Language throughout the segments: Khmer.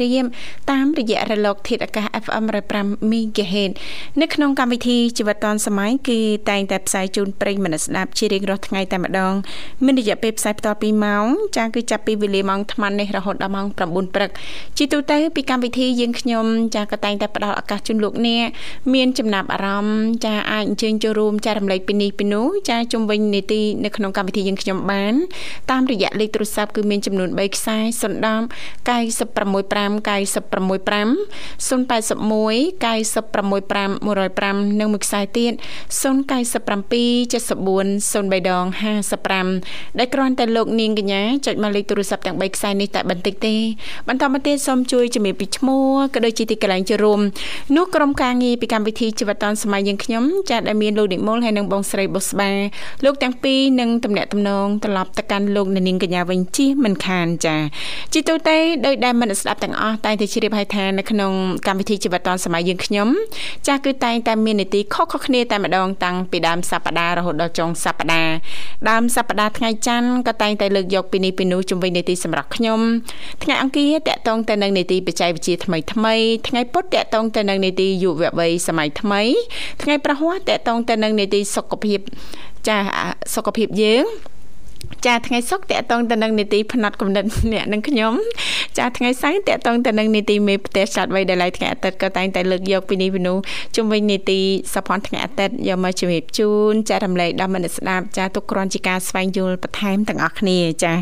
ាបតាមរយៈរលក ធាតុអាកាស FM 105 MHz នៅក្នុងកម្មវិធីជីវិតឌွန်សម័យគឺតែងតែផ្សាយជូនប្រិយមិត្តស្ដាប់ជារៀងរាល់ថ្ងៃតែម្ដងមានរយៈពេលផ្សាយបន្ត2ម៉ោងចាគឺចាប់ពីវេលាម៉ោង8នេះរហូតដល់ម៉ោង9ព្រឹកជាទូទៅពីកម្មវិធីយើងខ្ញុំចាក៏តែងតែផ្ដល់ឱកាសជូនលោកអ្នកមានចំណាប់អារម្មណ៍ចាអាចអញ្ជើញចូលរួមចែករំលែកពីនេះពីនោះចាជុំវិញនីតិនៅក្នុងកម្មវិធីយើងខ្ញុំបានតាមរយៈលេខទូរស័ព្ទគឺមានចំនួន3ខ្សែ010 965 965 081 965 105និងមួយខ្សែទៀត097 74 03ដង55ដែលគ្រាន់តែលោកនាងកញ្ញាចុចមកលេខទូរស័ព្ទទាំង3ខ្សែនេះតែបន្តិចទេបន្តមកទៀតសូមជួយជំរាបពីឈ្មោះក៏ដូចជាទីកន្លែងចូលរួមនោះក្រុមការងារពីកម្មវិធីជីវិតឌុនសម័យយើងខ្ញុំចាស់ដែលមានលោកនិមលហើយនិងបងស្រីបុស្បាលោកទាំងពីរនឹងតំណាក់តំណងត្រឡប់ទៅកាន់លោកនាងកញ្ញាវិញជិះមិនខានចាជីទូទៅដោយដែលមិនស្ដាប់ទាំងអស់តែងតែជ្រាបឲ្យថានៅក្នុងកម្មវិធីជីវិតឌុនសម័យយើងខ្ញុំចាស់គឺតែងតែមាននីតិខុសៗគ្នាតែម្ដងតាំងពីដើមសប្ដាហ៍រហូតដល់ចុងសប្ដាហ៍ដើមសប្ដាហ៍ថ្ងៃច័ន្ទក៏តែងតែលើកយកពីនេះពីនោះជំវិញនីតិសម្រាប់ខ្ញុំថ្ងៃអង្គារតកតងទៅនឹងនីតិបច្ចេកវិទ្យាថ្មីថ្មីថ្ងៃពុធតកតងទៅនឹងនីតិយុវវ័យសម័យថ្មីថ្ងៃប្រហ័សតកតងទៅនឹងនីតិសុខភាពចាសុខភាពយើង ចាថ្ងៃសុក្រតកតងទៅនឹងនីតិផ្នែកកំណត់អ្នកនឹងខ្ញុំចាថ្ងៃសៅរ៍តកតងទៅនឹងនីតិមេផ្ទះចាត់វ័យដែលឡៃថ្ងៃអាទិត្យក៏តែងតែលើកយកពីនេះពីនោះជុំវិញនីតិសភ័នថ្ងៃអាទិត្យយកមកជំរាបជូនចារំលែកដល់មនុស្សស្ដាប់ចាទុកគ្រាន់ជាការស្វែងយល់បន្ថែមទាំងអស់គ្នាចា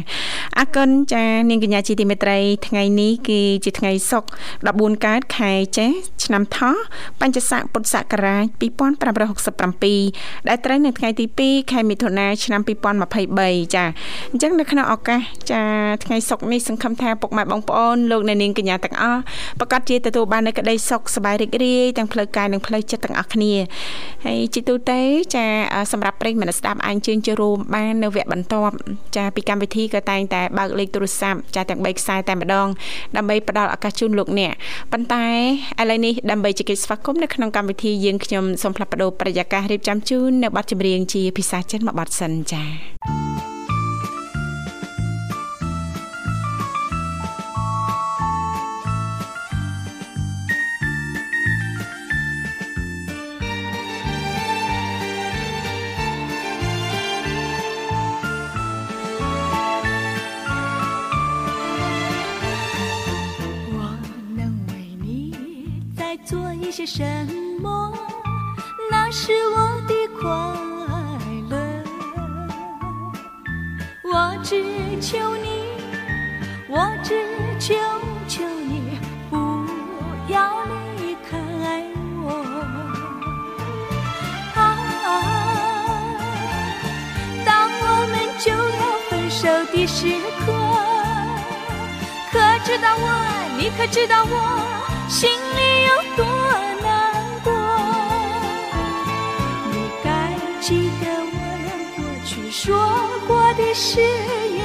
អរគុណចានាងកញ្ញាជីទីមេត្រីថ្ងៃនេះគឺជាថ្ងៃសុក្រ14កើតខែចេសឆ្នាំថោះបញ្ញស័កពុទ្ធសករាជ2567ដែលត្រូវនៅថ្ងៃទី2ខែមិថុនាឆ្នាំ2023ចាអញ្ចឹងនៅក្នុងឱកាសចាថ្ងៃសុក្រនេះសង្ឃឹមថាពុកម៉ែបងប្អូនលោកអ្នកនាងកញ្ញាទាំងអស់ប្រកាសជាទទួលបាននូវក្តីសុខសប្បាយរីករាយទាំងផ្លូវកាយនិងផ្លូវចិត្តទាំងអស់គ្នាហើយជាទូទៅចាសម្រាប់ប្រិយមិត្តស្ដាប់អាចជើញចូលរួមបាននៅវគ្គបន្ទាប់ចាពីកម្មវិធីក៏តែងតែបើកលេខទូរស័ព្ទចាទាំង3ខ្សែតែម្ដងដើម្បីផ្ដល់ឱកាសជូនលោកអ្នកប៉ុន្តែឥឡូវនេះដើម្បីជែកស្វាគមន៍នៅក្នុងកម្មវិធីយើងខ្ញុំសូមផ្លាប់បដោប្រយាកររៀបចំជូននៅប័ណ្ណចម្រៀងជាភាសាចិនមួយប័ណ្ណសិនចា៎ 些什么？那是我的快乐。我只求你，我只求求你不要离开我。啊，当我们就要分手的时刻，可知道我你？可知道我心里有多？雪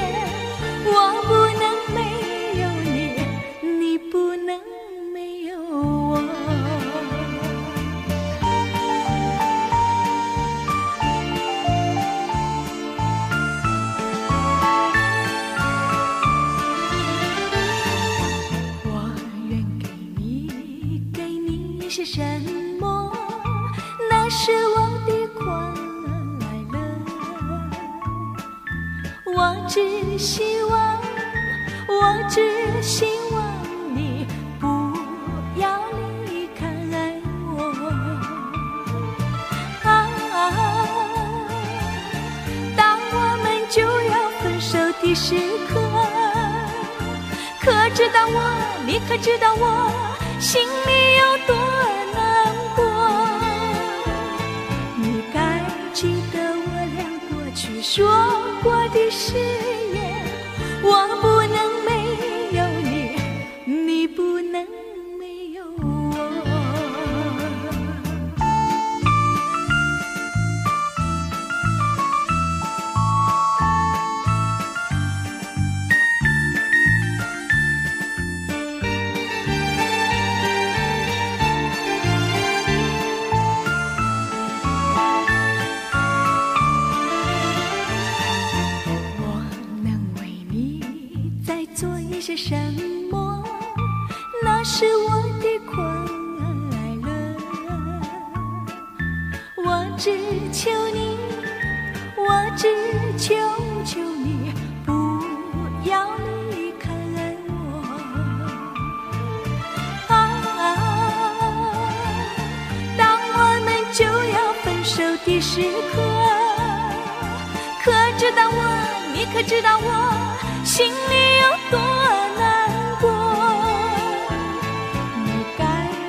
希望，我只希望你不要离开我。啊，当我们就要分手的时刻，可知道我？你可知道我心里有多难过？你该记得我俩过去说过的事。时刻。可知道我，你可知道我心里有多难过？你该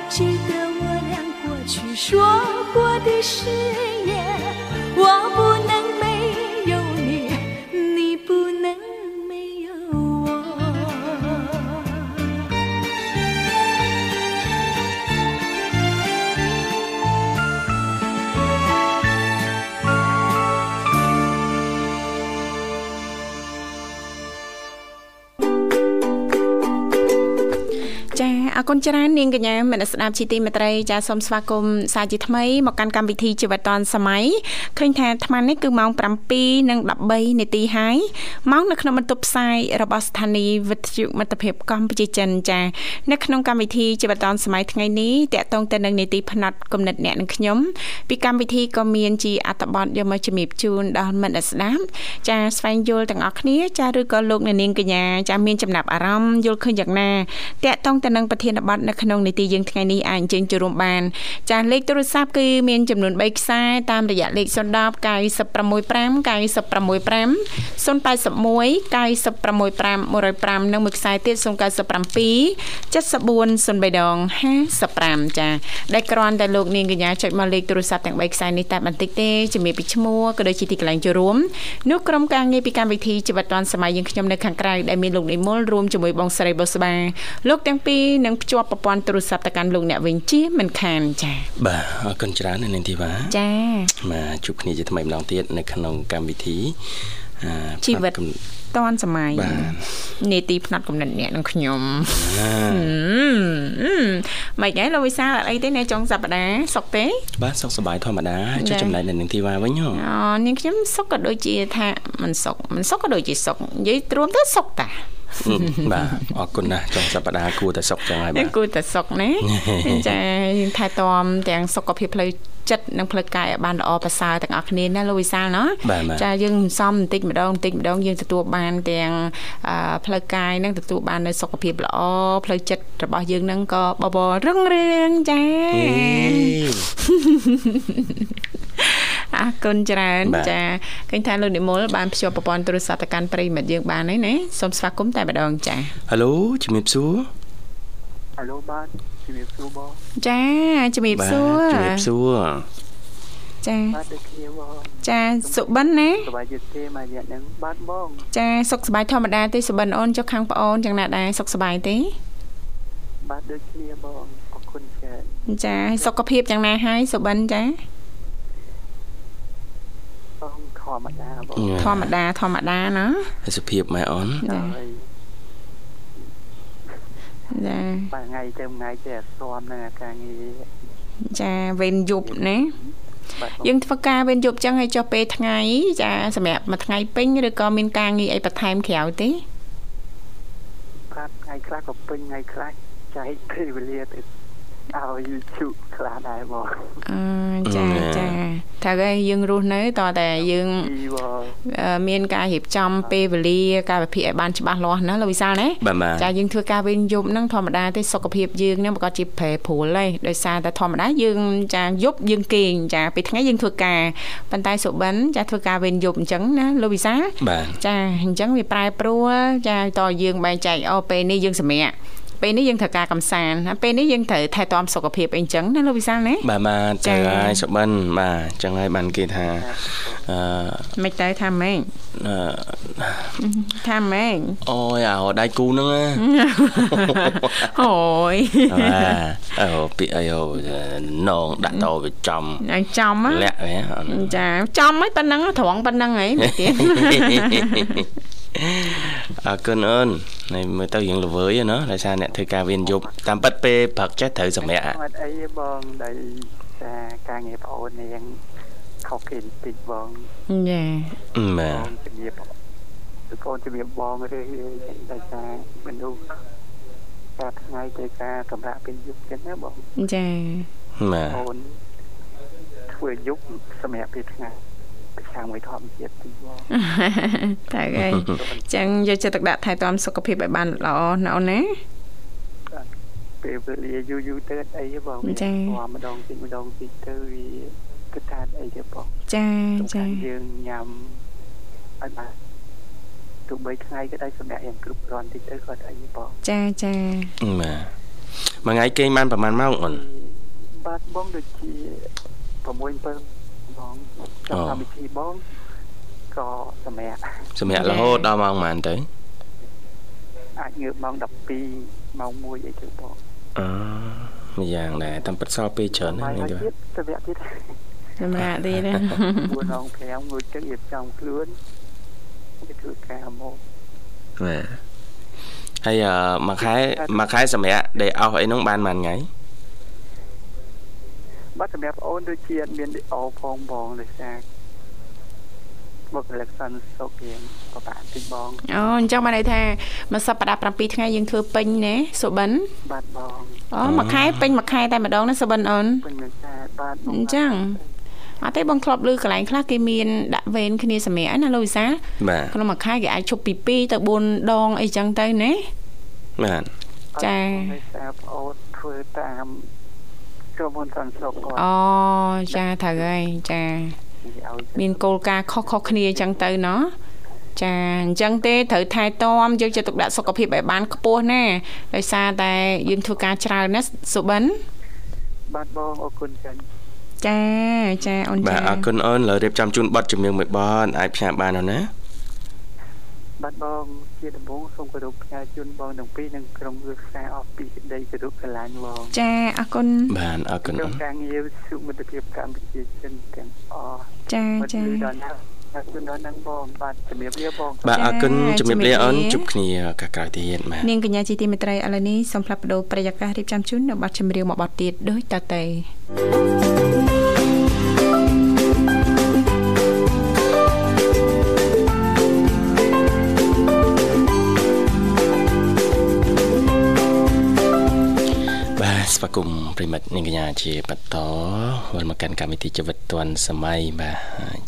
记得我俩过去说过的誓言，我不 អរគុណច្រើននាងកញ្ញាមនស្ដាប់ជីទីមេត្រីចាសូមស្វាគមន៍សាជាថ្មីមកកាន់កម្មវិធីជីវិតឌွန်សម័យឃើញថាអាត្មានេះគឺម៉ោង7:13នាទីហើយម៉ោងនៅក្នុងបន្ទប់ផ្សាយរបស់ស្ថានីយ៍វិទ្យុមិត្តភាពកម្ពុជាចិនចានៅក្នុងកម្មវិធីជីវិតឌွန်សម័យថ្ងៃនេះតកតងទៅនឹងនីតិផ្នែកគំនិតអ្នកនិងខ្ញុំពីកម្មវិធីក៏មានជាអត្ថបទយកមកជំរាបជូនដល់មិត្តស្ដាប់ចាស្វែងយល់ទាំងអស់គ្នាចាឬក៏លោកអ្នកនាងកញ្ញាចាមានចំណាប់អារម្មណ៍យល់ឃើញយ៉ាងណាតកតងទៅនឹងប្រធានបទនៅក្នុងនីតិយើងថ្ងៃនេះអាចអញ្ជើញចូលរួមបាន ចាលេខទូរស័ព្ទគឺមានចំនួន3ខ្សែតាមរយៈលេខ010 965 965 081 965 105និងមួយខ្សែទៀត097 74 03ដង55ចាដែលគ្រាន់តែលោកនាងកញ្ញាចុចមកលេខទូរស័ព្ទទាំង3ខ្សែនេះតែបន្តិចទេជំរាបពីឈ្មោះក៏ដូចជាទីកន្លែងចូលរួមនោះក្រុមការងារពីកម្មវិធីជីវិតឌွန်សម័យយើងខ្ញុំនៅខាងក្រៅដែលមានលោកនិមលរួមជាមួយបងស្រីបុស្បាលោកទាំងពីរនឹងភ្ជាប់ប្រព័ន្ធទូរស័ព្ទទៅកាន់លោកអ្នកវិញជាមិនខានចាបាទអរគុណច្រើននាងធីវ៉ាចាបាទជួបគ្នាជាថ្មីម្ដងទៀតនៅក្នុងកម្មវិធីអឺជីវិតផ្នែកកំតនសម័យបាទនេតិផ្នែកកំណត់អ្នកនិងខ្ញុំអាហឹមមិនហ្នឹងលោកវិសាលអត់អីទេនៅចុងសប្តាហ៍សុកទេ បាទសុខសប្បាយធម្មតាចុះចា៎ចំណែកនៅនាងធីវ៉ាវិញហ៎អូនាងខ្ញុំសុកក៏ដូចជាថាមិនសុកមិនសុកក៏ដូចជាសុកនិយាយត្រួមទៅសុកតាអឺ បាទអរគុណណាស់ចុងសប្តាហ៍គួរតែសុខចឹងហើយបានេះទគួរតែសុកណាចាយើងថែទាំទាំងសុខភាពផ្លូវចិត្តនិងផ្លូវកាយឲ្យបានល្អប្រសើរទាំងអស់គ្នាណាលោកវិសាលណាបាទបាទចាយើងសំបន្តិចម្ដងបន្តិចម្ដងយើងទទួលបានទាំងអឺផ្លូវកាយនិងទទួលបាននៅសុខភាពល្អផ្លូវចិត្តរបស់យើងនឹងក៏បបររឹងរឿងចា អេអរគុណច្រើនបាទចាឃើញថាលោកនិមលបានភ្ជាប់ប្រព័ន្ធទូរស័ព្ទទៅកាន់ប្រិយមិត្តយើងបានហើយណាសូមស្វាគមន៍តែម្ដងចាហៅឡូជំរាបសួរហៅឡូបាទជំរាបសួរបងចាជំរាបបាទសួរជំរាបសួរចាបាទដូចគ្នាបងចាសុបិនណាសប្បាយចិត្តទេមករយៈហ្នឹងបាទបងចាសុខសប្បាយធម្មតាទេសុបិនអូនចុះខាងប្អូនយ៉ាងណាដែរសុខសប្បាយទេបាទដូចគ្នាបងអរគុណច្រើនចាហើយសុខភាពយ៉ាងណាហើយសុបិនចាបង ធម្មតាបងធម្មតាធម្មតាណាហើយសុភាពម៉ែអូនចាហើយចាបាទថ្ងៃទៅថ្ងៃទៅអត់ស្មនឹងអាការងារចាវេនយប់ណាបាទបងយើងធ្វើការវេនយប់ចឹងឲ្យចុះពេលថ្ងៃ ចាសម្រាប់មួយថ្ងៃពេញឬក៏មានការងារអីបន្ថែមក្រៅទេបាទថ្ងៃខ្លះក៏ពេញថ្ងៃខ្លះចែកពេលវេលាទៅឲ្យជុ ខ្លះដែរបងអឺចាចាថាគេយើងរស់នៅតើតែយើងពីបងអឺមានការរៀបចំពេលវេលាការវិភាគឲ្យបានច្បាស់លាស់ណាលោកវិសាលណាបាទបាទចាយើងធ្វើការវិញយប់ហ្នឹងធម្មតាទេសុខភាពយើងហ្នឹងប្រកបជាប្រែប្រួលហើយដោយសារតែធម្មតាយើងចាយប់យើងគេងចាពេលថ្ងៃយើងធ្វើការប៉ុន្តែសុបិនចាធ្វើការវិញយប់អញ្ចឹងណាលោកវិសាលបាទចាអញ្ចឹងវាប្រែប្រួលចាតយើងបែងចែកអូពេលនេះយើងសម្រាក ពេលនេះយើងត្រូវការកំសាន្តហើយពេលនេះយើងត្រូវថែទាំសុខភាពអីអញ្ចឹងណាលោកវិសាលណាបាទបាទចា៎ទៅហើយសុបិនបាទអញ្ចឹងហើយបានគេថាអឺមិនទៅថាម៉េចអឺថាម៉េចអូយអាដៃគូហ្នឹងណាអូយបាទអូពាក្យអីអូនងដាក់តវាចំឲ្យចំហ៎លាក់ហ៎អត់ចាចំហើយប៉ុណ្ណឹងត្រង់ប៉ុណ្ណឹងហីមិនទៀត អរគុណអូននេះមើលទៅរៀងល្វើយណាដោយសារអ្នកធ្វើការវេនយប់តាមពិតពេលព្រឹកចេះត្រូវសម្រាកអត់អីទេបងដែលតែការងារប្អូននាងខុសគេបន្តិចបងចាបាបងទជំរាបគឺកូនជំរាបបងឬដោយសារមនុស្សការថ្ងៃទៅការសម្រាប់ពេលយប់ចឹងណាបងចាបាទអូនធ្វើយប់សម្រាប់ពេលថ្ងៃ ប្រឆាំងមួយធម្មជាតិទីបងតែហើយចឹងយកចិត្តទុកដាក់ថែទាំសុខភាពឲ្យបានល្អណាអូនណាពេលវេលាយូរយូរទៅអត់អីទេបងចា៎វាម្ដងតិចម្ដងតិចទៅវាគិតថាអត់អីទេបងចាសំចាខាន់យើងញ៉ាំឲ្យបានទោះបីថ្ងៃក៏ដោយសម្រាប់យ៉ាងគ្រប់គ្រាន់តិចទៅក៏អត់អីទេបងចាចាបាទមួយថ្ងៃគេងបានប្រហែលម៉ោងអូនបាទបងដូចជា6 7 បងចាំកម្មវិធីបងក៏សម្រាប់សម្រាប់រហូតដល់ម៉ោងប៉ុន្មានទៅអាចងើបម៉ោង12ម៉ោង1អីទៅបងអឺមួយយ៉ាងដែរតាមពិតសល់ពេលច្រើនណាហើយស់នេះហើយទៅទៀតសម្រាប់ទៀតសម្រាប់ទៀតណា4ម៉ោង5ងើបទឹករៀបចំខ្លួនទៅធ្វើការមកបាទហើយអឺមួយខែមួយខែសម្រាប់ដែលអស់អីហ្នឹងបានប៉ុន្មានថ្ងៃ បាទសម្រាប់បងអូនដូចជាអត់មានអូផងបងដោយសារមកកលិកសិនសុករៀងក៏បានតិចបងអូអញ្ចឹងបានន័យថាមួយសប្តាហ៍7ថ្ងៃយើងធ្វើពេញណាសុបិនបាទបងអូមួយខែពេញមួយខែតែម្ដងណាសុបិនអូនពេញមួយខែបាទបងអញ្ចឹងអត់ទេបងធ្លាប់ឮកន្លែងខ្លះគេមានដាក់វេនគ្នាសម្រាប់ណាលោកវិសាបាទក្នុងមួយខែគេអាចឈប់ពី2ទៅ4ដងអីចឹងទៅណាបាទចាដោយសារបងអូនធ្វើតាម ក្រុមហ៊ុនសន្តិសុខគាត់អូចាត្រូវហើយចានិយាយឲ្យមានគោលការណ៍ខុសៗគ្នាអញ្ចឹងទៅណោះចាអញ្ចឹងទេត្រូវថែទាំយកចិត្តទុកដាក់សុខភាពឲ្យបានខ្ពស់ណាដោយសារតែយើងធ្វើការច្រើនណាសុបិនបាទបងអរគុណចា៎ចាចាអូនបាទចាអរគុណអូនលើរៀបចំជូនប័ណ្ណជំនឿមួយបនអាចផ្សាយបានអូនណា បាទបងជាដំបូងសូមគោរពផ្ញើជូនបងទាំងពីរនិងក្រុមគ្រួសារអស់ពីក្តីគោរពស្រឡាញ់បងចាអរគុណបាទអរគុណក្រុអូមនការងារសុមិត្តភាពកម្ពុជាចិនទាំងអស់ចាបាទចាលឺដល់ណាអរគុណដល់នឹងបងបាទជំរាបលាបងបាទអរគុណចាជំរាបលាជំរាបលាអូនជួបគ្នាឱកាសក្រោយទៀតបាទនាងកញ្ញាជីទីមេត្រីឥឡូវនេះសូមផ្លាប់បដោប្រយាកររៀបចំជូននៅប័ណ្ណចម្រៀងមួយប័ណ្ណទៀតដូចតទៅ ស្វាគមន៍ប្រិមិត្តនាងកញ្ញាជាបន្តវិលមកកាន់កម្មវិធីជីវិតឌွန်សម័យបាទ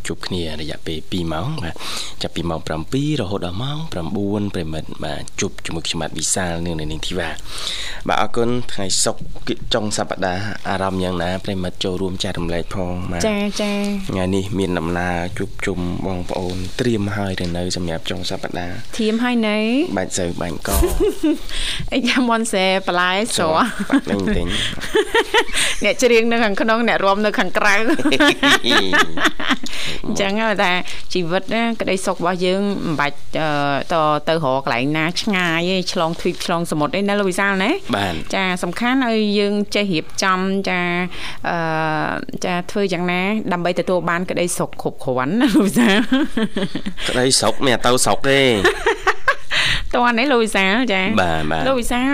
ជួបគ្នារយៈពេល2ម៉ោងបាទចាប់ពីម៉ោង7រហូតដល់ម៉ោង9ប្រិមិត្តបាទជួបជាមួយខ្ញុំបាទវិសាលនិងនាងធីវ៉ាបាទអរគុណថ្ងៃសុក្រចុងសប្តាហ៍អារម្មណ៍យ៉ាងណាប្រិមិត្តចូលរួមចែករំលែកផងបាទចាចាថ្ងៃនេះមានដំណើរជួបជុំបងប្អូនត្រៀមហើយទៅនៅសម្រាប់ចុងសប្តាហ៍ធៀមហើយនៅបាច់សូវបាញ់កអីចាំមនសេបន្លែស្រស់បាត់លេងទិញអ្នកច្រៀងនៅខាងក្នុងអ្នករាំនៅខាងក្រៅអញ្ចឹងហើយថាជីវិតណាក្តីសុខរបស់យើងមិនបាច់អឺតទៅរកកន្លែងណាឆ្ងាយទេឆ្លងទ្វីបឆ្លងសមុទ្រទេណាលោកវិសាលណាបាទចាសំខាន់ឲ្យយើងចេះរៀបចំចាអឺចាធ្វើយ៉ាងណា ដើម្បីទទួលបាន ក្តីសុខគ្រប់គ្រាន់ណាលោកវិសាលក្តីស្រុកមានតែទៅស្រុកទេ តោះនេះលោកវិសាលចាបាទបាទលោកវិសាល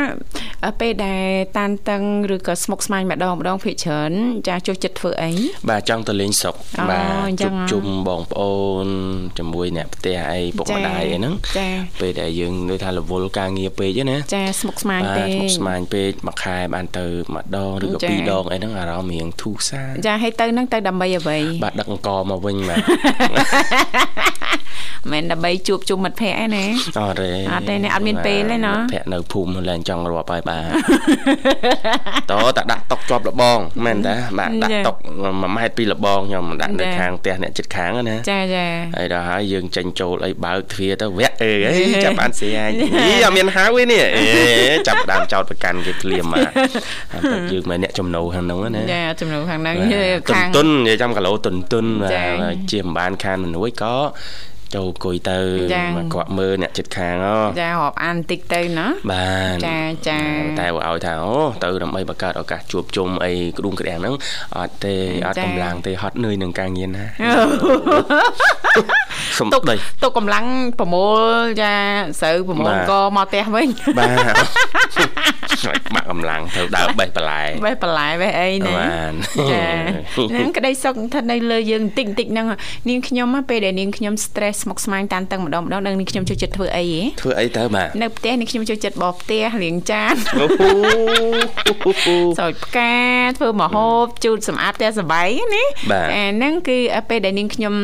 អអឺពេលដែលតានតឹងឬក៏ស្មុគស្មាញម្ដងម្ដងភាគច្រើនចាចូលចិត្តធ្វើអីបាទចង់ទៅលេងស្រុកអូបាទអញ្ចឹជួងបហ៎ជុំបងប្អូនជាមួយអ្នកផ្ទះអីពុកម្ដាយអីហ្នឹងចាពេលដែលយើងដូចថារវល់ការងារពេកហ្នឹងណាចាស្មុគស្មាញបាទពេកស្មុគស្មាញពេកមួយខែបានទៅម្ដងឬក៏ចាពីរដងអីហ្នឹងអារម្មណ៍រៀងធូរសានចាឲ្យទៅហ្នឹងទៅដើម្បីអ្វីបាទដឹកអង្គមកវិញបាទមិនមែនដើម្បីជួបជុំមិត្តភ័ក្តិឯណាអត់ទេអត់ទេអ្នកអត់មានពេលទេណាភ័ក្រនៅភូមិឡើងចង់រាប់ហើយបាទតោះតែដាក់តុកជាប់លបងមែនតាបាទដាក់ចាតុក1ម៉ែត្រពីលបងខ្ញុំដាក់នៅចាខាងផ្ទះអ្នកជិតខាងហ្នឹងណាចាចាហើយដល់ហើយយើងចេញចូលអីបើកទ្វារទៅវាក់អើអីចាប់បានស្រាយអីអត់មានហៅទេនេះអេចាប់ផ្ដើមចោតប្រកាន់គេភ្លាមមកហើយតែយើងមិនអ្នកចំណូលខាងហ្នឹងណាចាចំណុចខាងហ្នឹងទុនខាងទុននិយាយចាំគីឡូទុនទុនចា៎បាទជាមិនបានខានមនុស្សក៏ ចូលអង្គុយទៅចា៎មកគាត់មើលអ្នកចិត្តខាងហ៎ចារាប់អានបន្តិចទៅណាបានចាចាតែឲ្យថាអូទៅដើម្បីបង្កើតឱកាសជួបជុំអីក្ដួងក្ដាំងហ្នឹងអត់ទេអត់ចា៎កម្លាំងទេហត់នឿយនឹងការងារណាសុំទុកដីទុកកម្លាំងប្រមូលចាស្រូវប្រមូលបាទកមកផ្ទះវិញបាទបាក់កម្លាំងត្រូវដើរបេះបន្លែបេះបន្លែបេះអីណាបានចាហ្នឹងក្តីសុខស្ថិតនៅលើយើងបន្តិចបន្តិចហ្នឹងនាងខ្ញុំហ៎ពេលដែលនាងខ្ញុំ stress ស្មុគស្មាញតានតឹងម្ដងម្ដងនឹងនាងខ្ញុំចូលចិត្តធ្វើអីហ៎ធ្វើអីទៅបាទនៅផ្ទះនាងខ្ញុំចូលចិត្តបោសផ្ទះលាងចានអូហូស្រោចផ្កាធ្វើម្ហូបជូតសម្អាតផ្ទះសបាយណាបាទអាហ្នឹងគឺពេលដែលនាងខ្ញុំ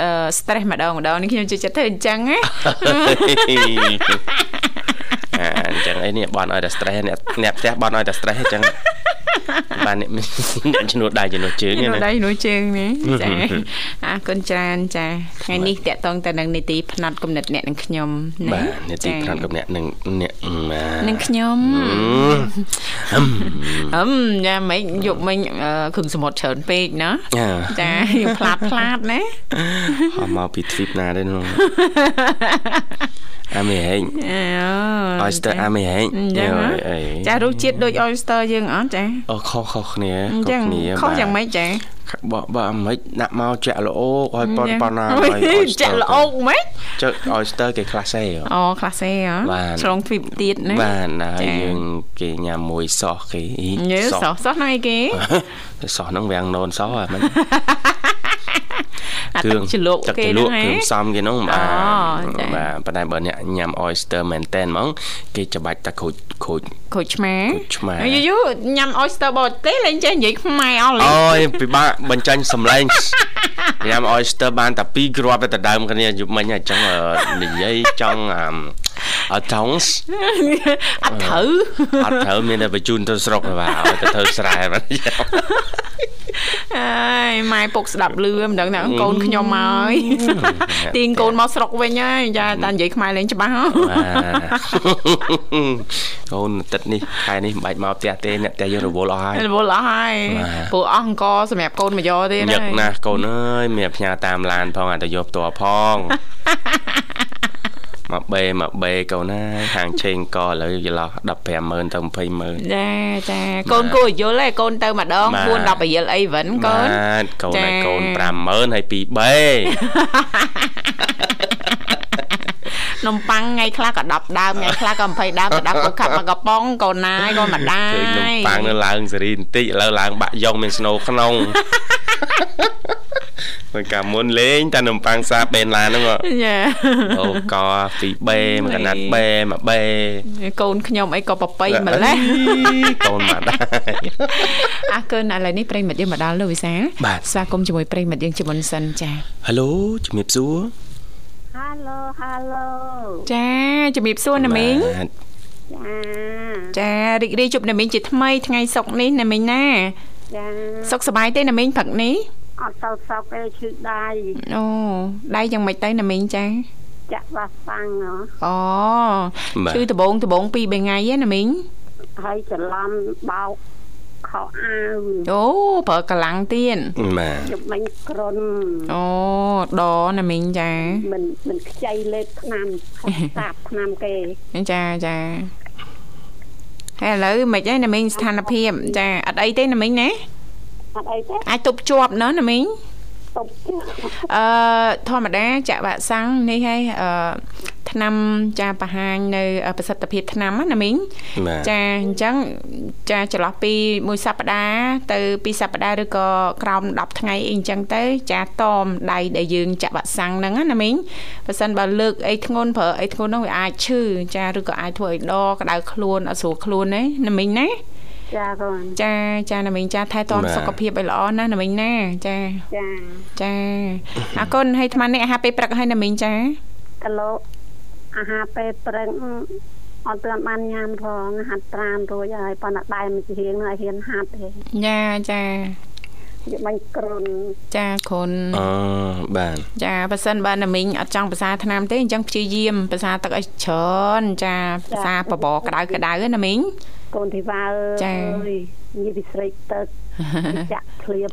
អឺ stress ម្ដងម្ដងនាងខ្ញុំចូលចិត្តធ្វើអញ្ចឹងណាអាអញ្ចឹងអីនេះបន់ឲ្យតែ stress អ្នកអ្នកផ្ទះបន់ឲ្យតែ stress អញ្ចឹង បានអ្នកអ្នកជំនួសដៃជំនួសជើងនៅណាដៃនោះជើងនេះចាអរគុណច្រើនចាថ្ងៃនេះតកតងទៅនឹងនីតិផ្នែកគំនិតអ្នកនឹងខ្ញុំណាបាទនេតិចាផ្នែកកំអ្នកនឹងអ្នកបាទនឹងខ្ញុំហឹមហឹមយ៉ាមិនយកមិញអឺគ្រឿងសមុទ្រច្រើនពេកណាអាចាយកផ្លាតផ្លាតណាហមមកពីទ្វីបណាទេនោះអាមេហេងអូ oyster អាមេហេងអញ្ចឹងហ៎អីចារសជាតិដូច oyster យើងអត់ចាអូខុសខុសគ្នាអញ្ចឹងគ្នាខុសយ៉ាងម៉េចចាបើបើមិនដាក់មកចាក់ល្អឲ្យប៉ុនប៉ុណ្ណាអឲ្យឺ oyster ចាក់ល្អហ្មងចុច oyster គេខ្លះសេហ៎អូខ្លះសេហ៎បាទឆ្លងទ្វីបទៀតណាបាទហើយចាយើងគេញ៉ាំមួយសោះគេអ៊ីយើសោះសោះហ្នឹងអីគេសោះហ្នឹងវាំងណូនសោះអាមិន អាទឹកជ្រលក់ទឹកគេជ្រលហ្នឹងហ៎ក់គ្រឿងផ្សំគេហ្នឹងបាទអូចាបាទប៉ុន្តែបើអ្នកញ៉ាំ oyster មែនតែនហ្មង គេច្បាច់តែក្រូចក្រូចក្រូចឆ្មាក្រូចឆ្មាយូយូញ៉ាំ oyster បរទេសលេងចេះនិយាយខ្មែរអស់លេងអូយពិបាកបញ្ចេញសំឡេងញ៉ាំ oyster បានតែពីរគ្រាប់ទៅដើមគ្នាយប់មិញអញ្ចឹងអឺនិយាយចង់ អាមអត់ថងស្អត់ត្រូវអត់ត្រូវមានតែបញ្ជូនទៅស្រុកទេបាទឲ្យទៅធ្វើស្រែបាទអើយម៉ែពុកស្ដាប់លឺមិនដឹងថាកូនខ្ញុំមកហើយទាញកូនមកស្រុកវិញហើយចាតែនិយាយខ្មែរលេងច្បាស់ហ៎បាទកូនទឹកនេះខែនេះមិនបាច់មកផ្ទះទេអ្នកផ្ទះយើងរវល់អស់ហើយរវល់អស់ហើយបាទព្រោះអស់អង្គសម្រាប់កូនមកយកទេញឹកណាស់កូនអើយមានផ្ញើតាមឡានផងអាចទៅយកផ្ទាល់ផង មកបេមកបេកូនណាខាងឆេងកឥឡូវចន្លោះ150,000ទៅ200,000ចាចាកូនគួរឲ្យយល់ទេកូនទៅម្ដងបាទ4 10រៀលអីវិនកូនបាទកូនចាឲ្យកូន50000ហើយ2បេនំប៉័ងថ្ងៃខ្លះក៏10ដើមថ្ងៃខ្លះក៏20ដើមទៅដាក់កូនខាប់មកកំប៉ុងកូនណាយកមកដាឃើញនំប៉័ងនៅឡើងសេរីបន្តិចឥឡូវឡើងបាក់យ៉ុងមានស្នូលក្នុង ពេលកាលមុនលេងតែនំប៉័ងសាបេនឡានហ្នឹងហ៎ចាអូក2បេមួយកណាត់បេមួយបេកូនខ្ញុំអីក៏ប្របីម្លេះកូនមកដែរអរគុណឥឡូវនេះប្រិមិត្តយើងមកដល់លោកវិសាលបាទស្វាគមន៍ជាមួយប្រិមិត្តយើងជាមុនសិនចាហៅឡូជំរាបសួរ Halo Halo ចាជំរាបសួរណាមីងបាទចាចារីករាយជួបណាមីងជាថ្មីថ្ងៃសុកร์នេះណាមីងណាចាសុខសប្បាយទេណាមីងព្រឹកនេះ អត់ទៅសោកទេឈឺដៃអូដៃយ៉ាងម៉េចទៅណាមីងចាចាក់វ៉ាសាំងហ៎អូបាទឈឺដបងដបង2 3ថ្ងៃឯណាមីងហើយច្រឡំបោកខោអាវអូប្រើកម្លាំងទៀតបាទយប់មិញក្រុនអូដណាមីងចាមិនមិនខ្ចីលេបឆ្នាំខុសតាប់ឆ្នាំគេចាចាហើយឥឡូវមិនអីណាមីងស្ថានភាពចាអត់អីទេណាមីងណា អត់អីទេអាចទប់ជាប់ណោះណាមីងតុបជើអឺធម្មតាចាក់វ៉ាក់សាំងនេះហើយអឺថ្នាំចាបង្ហាញនៅប្រសិទ្ធភាពថ្នាំណាមីងបាទចាអញ្ចឹងចាចន្លោះពីមួយសប្តាហ៍ទៅពីរសប្តាហ៍ឬក៏ក្រោម10ថ្ងៃអីអញ្ចឹងទៅ ចាតមដៃដែលយើងចាក់វ៉ាក់សាំងហ្នឹងណាមីងបើសិនបើលើកអីធ្ងន់ប្រើអីធ្ងន់ហ្នឹងវាអាចឈឺចាឬក៏អាចធ្វើឲ្យដក្តៅខ្លួនអត់ស្រួលខ្លួនទេណាមីងណា ចាកូនចាចាណាមីងចាថែទាំសុខភាពឲ្យល្អណាណាមីងណាចាចាចាអរគុណហើយអាត្មានេះអាហារពេលព្រឹកឲ្យណាមីងចាគីឡូអាហារពេលព្រឹកអត់ទាន់បានញ៉ាំផងហាត់ប្រានរួចហើយប៉ុន្តែដៃមិនជារៀងនឹងឲ្យហ៊ានហាត់ទេចាចាយកបាញ់គ្រុនចាគ្រុនអូបាទចាបើសិនបើណាមីងអត់ចង់ភាសាថ្នាំទេអញ្ចឹងព្យាយាមភាសាទឹកឲ្យច្រើនចាភាសាបបរក្តៅក្តៅណាមីង កូនធីវ៉ាអចា៎ើយនិយាយពីស្រេកទឹកចាក់ភ្លៀប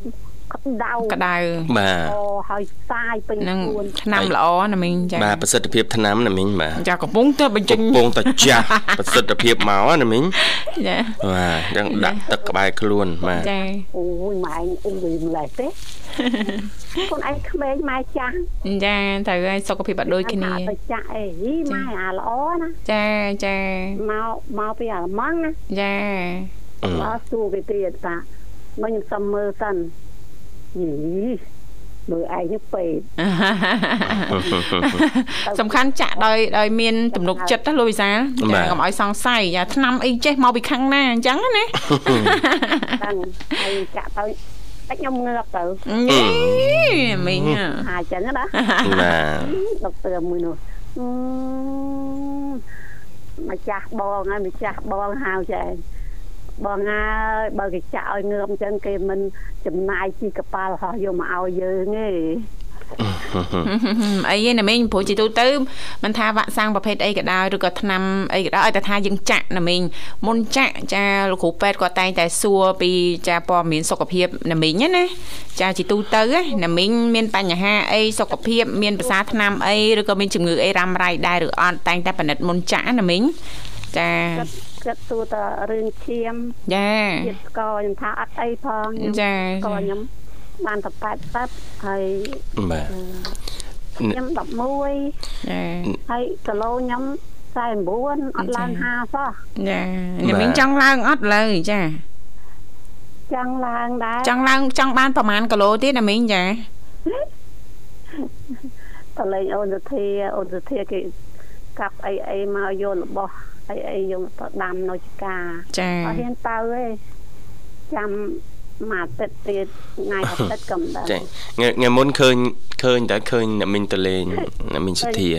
ក្តៅក្តៅបាទអូហើយសាយពេញនឹងខ្លួនថ្នាំល្អណាមីងចាបាទប្រសិទ្ធភាពថ្នាំណាមីងបាទចាកំពុងទៅបញ្ចេញកំពុងតែចាស់ប្រសិទ្ធភាពមកណាមីងចាបាទអញ្ចឹងដាក់ទឹកក្បែរខ្លួនបាទចាអូយម៉ែឯងអ៊ុំវិញម្លេះទេកូនឯងក្មេងម៉ែចាស់ចាត្រូវឲ្យសុខភាពអត់ដូចគ្នាអត់ទៅចាក់អីហីម៉ែអាល្អណាចាចាមកមកពីអាល្លឺម៉ង់ណាចាអឺមកសួរគេទៀតតាមកខ្ញុំសុំមើលសិនយី មើលឯងនេះពេកសំខាន់ចាក់ដោយដោយមានទំនុកចិត្តណាលោកវិសាលចាកុំឲ្យសង្ស័យចាថ្នាំអីចេះមកពីខាងណាអញ្ចឹងណាដឹងហើយចាក់ទៅតែខ្ញុំងើបទៅយីមីងអាអញ្ចឹងណាបាទដុកទ័រមួយនោះអឺម្ចាស់បងហើយម្ចាស់បងហៅចែ បងហើយបើគេចាក់ឲ្យងើបអញ្ចឹងគេមិនចំណាយពីកប៉ាល់ហោះយកមកឲ្យយើងទេអីឯណាមីងព្រោះជាទូទៅមិនថាវ៉ាក់សាំងប្រភេទអីក៏ដោយឬក៏ថ្នាំអីក៏ដោយឲ្យតែថាយើងចាក់ណាមីងមុនចាក់ចាលោកគ្រូពេទ្យគាត់តែងតែសួរពីចាព័ត៌មានសុខភាពណាមីងណាចាជាទូទៅណាមីងមានបញ្ហាអីសុខភាពមានភាសាថ្នាំអីឬក៏មានជំងឺអីរ៉ាំរ៉ៃដែរឬអត់តែងតែពិនិត្យមុនចាក់ណាមីងចា គាត់គាត់សួរតរឿងឈាមចាជាតិស្ករខ្ញុំថាអត់អីផងខ្ញុំចាស្ករខ្ញុំបានតែ80ហើយបាទខ្ញុំ11ចាហើយគីឡូខ្ញុំ49អត់ឡើង50សោះចាណាមីងចង់ឡើងអត់លើចាចង់ឡើងដែរចង់ឡើងចង់បានប្រហែលគីឡូទៀតណាមីងចាតលេងអូនទៅធាអូនទៅធាគេកាប់អីអីមកយករបស់ អីអីយកទៅដាំនៅចកាចាអត់ហ៊ានទៅទេចាំមួយអាទិត្យទៀតថ្ងៃអាទិត្យក៏មិនដឹងចាថ្ងៃថ្ងៃមុនឃើញឃើញតែឃើញអ្នកមីងតលេងអ្នកមីងសុធា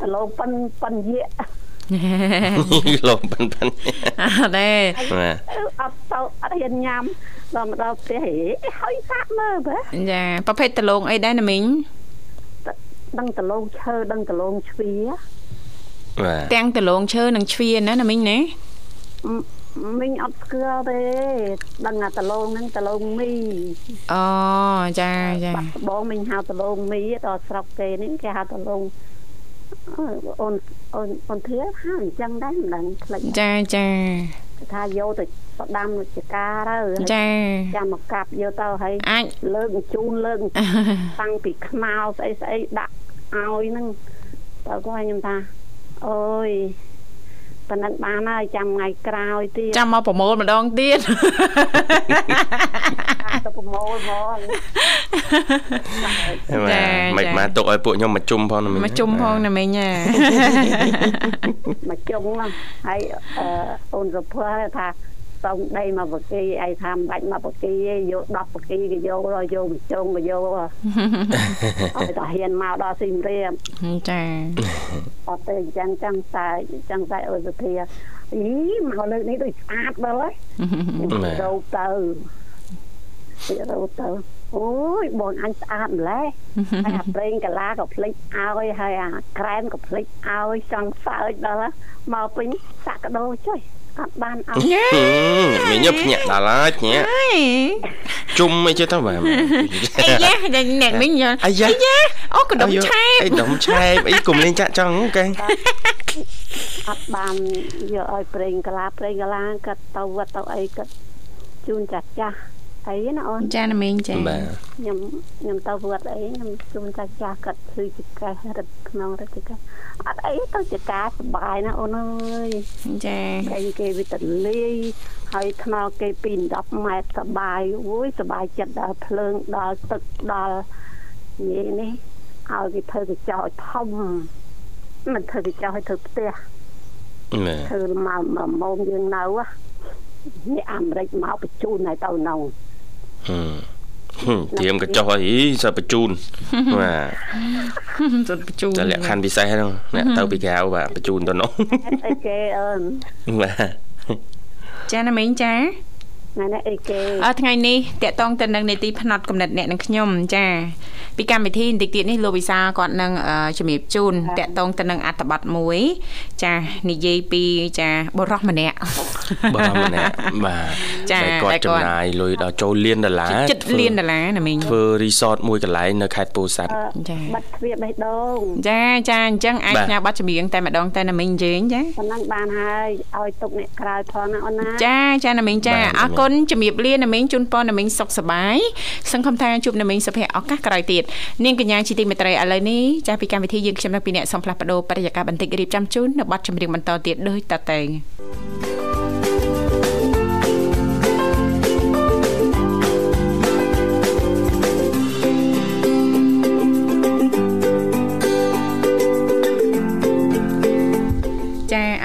តលោប៉ិនប៉ិនយៈលោកប៉ិនប៉ិនអត់ទេបាទអត់ទៅអត់ហ៊ានញ៉ាំដល់មកដល់ផ្ទះហេហើយសាក់មើលបើចាប្រភេទដលងអីដែរណាមីងដឹងតលងឈើដឹងតលងជ្វាបា ទទាំងដលងឈើនិងជ្វាណាណាមីងណាមិញអត់ស្គាល់ទេដឹងថាតលងហ្នឹងតលងមីអូចាចាបាត់ដបងមិញហៅតលងមីដល់ស្រុកគេនេះគេហៅតលងអឺអូនអូនអូនធៀហៅអញ្ចឹងដែរមិនដឹងផ្លេចចាចាគេថាយកទៅបដាំនៅចកាទៅហើយចាចាំមកកាប់យកទៅហើយអាចលើកជូនលើកតាំងពីខ្មៅស្អីស្អីដាក់ឲ្យហ្នឹងតើគាត់ខ្ញុំថា អូយប៉ណ្ណឹងបានហើយចាំថ្ងៃក្រោយទៀតចាំមកប្រមូលម្ដងទៀតទៅប្រមូលហ្មងបាទមិនមកទុកឲ្យពួកខ្ញុំមកជុំផងណាមីងមកជុំផងណាមីងណាមកជុំហ្នឹងហើយអឺអូនសុភ័ក្រថា សុំដីមកបកីឯងថាមិនបាច់មកបកីទេយក10បកីក៏យកយកមកជុំក៏យកឲ្យតែហ៊ានមកដល់ស៊ីមរៀបចាអត់ទេអញ្ចឹងចឹងតែអញ្ចឹងតែអូនសុភាអីមកលើកនេះដូចស្អាតមើលហើយរោទៅពីរោទៅ អូយបងអញស្អាតម្ល៉េះហើយអាប្រេងកាឡាក៏ភ្លេចឲ្យហើយអាក្រែមក៏ភ្លេចឲ្យចង់សើចដល់មកពេញសាក់កដោចុយអត់បានឲ្យញ៉ាមីងភ្ញាក់ដល់ហើយភ្ញាក់អើយជុំអីចេះទៅបាទអីយ៉ាអ្នកមីងយ៉ាអាយ៉ាអូកដុំឆែបអីដុំឆែបអីកុំលេងចាក់ចង់កែអត់បានយកឲ្យប្រេងកាឡាប្រេងកាឡាគាត់ទៅវត្តទៅអីគាត់ជូនចាស់ចាស់ អីណាអូនចាណាមីងចាបាទខ្ញុំខ្ញុំទៅវត្តអីខ្ញុំជូនតាចាស់គាត់ធ្វើចកេះរត់ក្នុងរត់ចកេះអត់អីទៅចកាសបាយណាអូនអើយចាអីគេវិតលាយហើយថ្នល់គេពី10ម៉ែត្រសបាយអូយសបាយចិត្តដល់ភ្លើងដល់ទឹកដល់និយាយនេះឲ្យគេធ្វើកញ្ចក់ឲ្យធំមិនធ្វើកញ្ចក់ឲ្យធ្វើផ្ទះបាទធ្វើមកមកមុំយើងនៅហ៎នេះអាមេរិកមកបញ្ជូនឲ្យទៅនៅ ហឹមហឹមត្រៀមកញ្ចុះអីសិបបញ្ជូនបាទសុទ្ធបញ្ជូនតែលក្ខខណ្ឌពិសេសហ្នឹងអ្នកទៅពីក្រៅបាទបញ្ជូនទៅនោះហេតុអីគេអើនបាទចាណាមីងចា ថ្ងៃនេះអីគេអឺថ្ងៃនេះតកតងទៅនឹងនីតិផ្នែកកំណត់អ្នកនឹងខ្ញុំចាពីកម្មវិធីបន្តិចទៀតនេះលោកវិសាលគាត់នឹងអឺជំរាបជូនតកតងទៅនឹងអត្ថបទមួយ ចានិយាយពីចាបុរសម្នាក់បាទម្នាក់បាទចាតែគាត់តែគាត់ចំណាយលុយដល់ចូលលានដុល្លារចិត្តលានដុល្លារណាមីងធ្វើរីសតមួយកន្លែងនៅខេត្តពោធិ៍សាត់ចាបាត់ទ្វារបេះដូងចាចាអញ្ចឹងអាចបាទផ្ញើប័ណ្ណចម្រៀងតែម្ដងតែណាមីងយើងចាប៉ុណ្ណឹងបានហើយឲ្យទុកអ្នកក្រៅផងណាអូនណាចាចាណាមីងចាបាទអរគុណជំរាបលាណាមីងជូនពរណាមីងសុខសប្បាយសង្ឃឹមថាជួបណាមីងសុភ័ក្រឱកាសក្រោយទៀតនាងកញ្ញាជីទីមេត្រីឥឡូវនេះចាពីកម្មវិធីយើងខ្ញុំនៅពីអ្នកសំផ្លាស់បដោបរិយាកាសបន្តិចរៀបចំជូននៅប័ណ្ណចម្រៀងបន្តទៀតដូចតទៅចា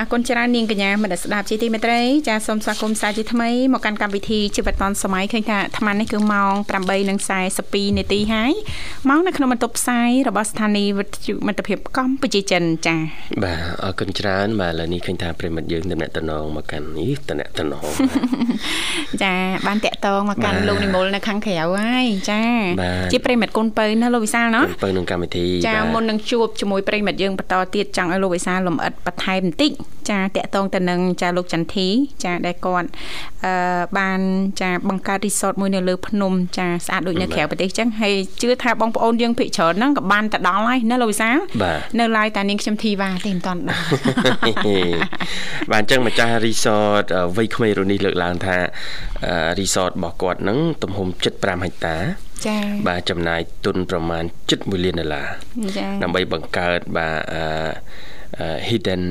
អរគុណច្រើននាងកញ្ញាមនស្សស្ដាប់ជាទីមេត្រីចាសូមស្វាគមន៍សាជាថ្មីមកកាន់កម្មវិធីជីវិតឌុនសម័យឃើញថាអាត្មានេះគឺម៉ោង8:42នាទីហើយម៉ោងនៅក្នុងបន្ទប់ផ្សាយរបស់ស្ថានីយ៍វិទ្យុមិត្តភាពកម្ពុជាចិនចាបាទអរគុណច្រើនបាទឥឡូវនេះឃើញថាប្រិមិត្តយើងតំណែងតំណងមកកាន់នេះតំណែងតំណងចាបានតាក់តងមកកាន់បាទលោកនិមលនៅខាងក្រៅហើយចាបាទជាប្រិមិត្តកូនពៅណាលោកវិសាលណោះពើនឹងកម្មវិធីចាបាទមុននឹងជួបជាមួយប្រិមិត្តយើងបន្តទៀតចង់ឲ្យលោកវិសាលលំអិតបន្ថែមបន្តិចចាតកតងទៅនឹងចាលោកចន្ទធីចាដែលគាត់អឺបានចាបង្កើតរីសតមួយនៅលើភ្នំចាស្អាតដូចនៅក្រៅប្រទេសចឹងហើយជឿថាបងប្អូនយើងភិកច្រើនហ្នឹងក៏បានទៅដល់ហើយណាលោកវិសាលបាទនៅឡើយតែនាងខ្ញុំធីវ៉ាទេមិនតាន់ដល់បាទអញ្ចឹងម្ចាស់រីសតវ័យក្មេងរូនេះលើកឡើងថារីសតរបស់គាត់ហ្នឹងទំហំ75ហិកតាចាបាទចំណាយទុនប្រមាណ7.1លានដុល្លារចាដើម្បីបង្កើតបាទអឺអឺ hidden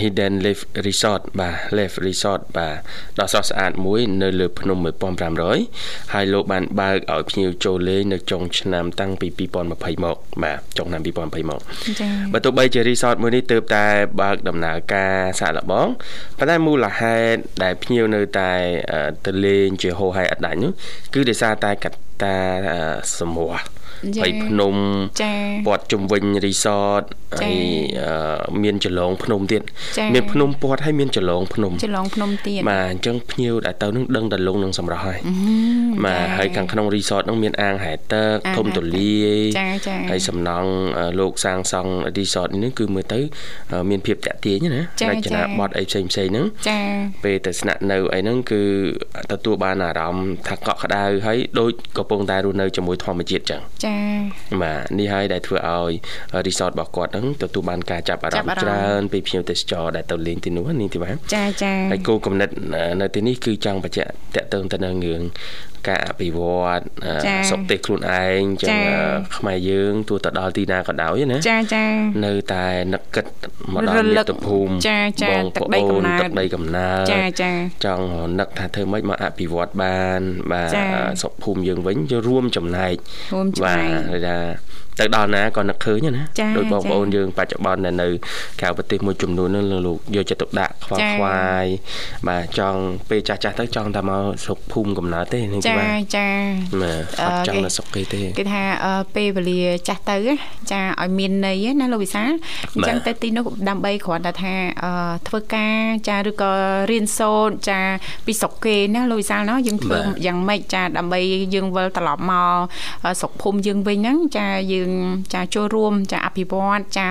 hidden live resort បាទ live resort បាទដ៏ស្រស់ស្អាតមួយនៅលើភ្នំ1500ហើយលោកបានបើកឲ្យភ្ញៀវចូលលេងនៅចុងឆ្នាំតាំងពី2020មកបាទចុងឆ្នាំ2020មកចាបើទោះបីជា resort មួយនេះទើបតែបើកដំណើរការសាកល្បងប៉ុន្តែមូលហេតុដែលភ្ញៀវនៅតែអឺទៅលេងជាហូរហែអត់ដាច់នោះគឺដោយសារតែកត្តាអឺសម្រស់ ហើយភ្នំចាព័ទ្ធជុំវិញរីសតចា៎ហើយអឺមានចលងភ្នំទៀតចា៎មានភ្នំព័ទ្ធហើយមានចលងភ្នំច្រឡងភ្នំទៀតបាទអញ្ចឹងភ្ញៀវដែលទៅនឹងដឹងតែលងនឹងសម្រស់ហើយអឺបាទចាហើយខាងក្នុងរីសតហ្នឹងមានអាងហែទឹកអាងធំទូលាយចាចាហើយសំណង់អឺលោកសាងសង់រីសតនេះគឺមើលទៅអឺមានភាពតាក់ទាញណាចា៎រចនាចា៎បថអីផ្សេងផ្សេងៗហ្នឹងចាពេលទៅស្នាក់នៅអីហ្នឹងគឺទទួលបានអារម្មណ៍ថាកក់ក្ដៅហើយដូចកំពុងតែរស់នៅជាមួយធម្មជាតិចឹងចាបាទនេះហើយដែលធ្វើឲ្យ resort របស់គាត់ហ្នឹងទទួលបានការចាប់អារចាប់ម្មអាណ៍រម្មណ៍ច្រើនពីភ្ញៀវទេសចរដែលទៅលេងទីនោះនេះទីបាទចាចាហើយគោលគំនិតអឺនៅទីនេះគឺចង់បញ្ជាក់តកតឹងទៅនឹងរឿង ការអភិវឌ្ឍអឺចា៎សុខទេសខ្លួនឯងចឹងចា៎អឺខ្មែរយើងទោះទៅដល់ទីណាក៏ដោយណាចាចានៅតែនឹកគិតមកដល់រលឹមាកតុភូមិចាចាបងទឹកប្ដីអូកំនណើតទឹកដីកំណើតចាចាចង់នឹកថាធ្វើម៉េចមកអភិវឌ្ឍបានបាទចា៎សុខភូមិយើងវិញយករួមចំណែករួមចំណែកបាទថា ទៅដល់ណាក៏នឹកឃើញណាចា៎ដោយបងចា៎ប្អូនយើងបច្ចុប្បន្នដែលនៅក្រៅប្រទេសមួយចំនួនហ្នឹងលោកយកចិត្តទុកដាក់ខ្វល់ចា៎ខ្វាយបាទចង់ពេលចាស់ចាស់ៗទៅចង់តែមកស្រុកភូមិកំណើតទេនេះចាបាទចាបាទអឺអត់ចង់គេនៅស្រុកគេទេគេថាអឺពេលវេលាចាស់ទៅណាចាឲ្យមានន័យណាលោកវិសាលអញ្ចឹងបាទទៅទីនោះដើម្បីគ្រាន់តែថាអឺធ្វើការចាឬក៏រៀនសូត្រចាពីស្រុកគេណាលោកវិសាលណោះយើងធ្វើបាទយ៉ាងម៉េចចាដើម្បីយើងវិលត្រឡប់មកអឺស្រុកភូមិយើងវិញហ្នឹងចាយើងចាចូលរួមចាអភិវឌ្ឍចា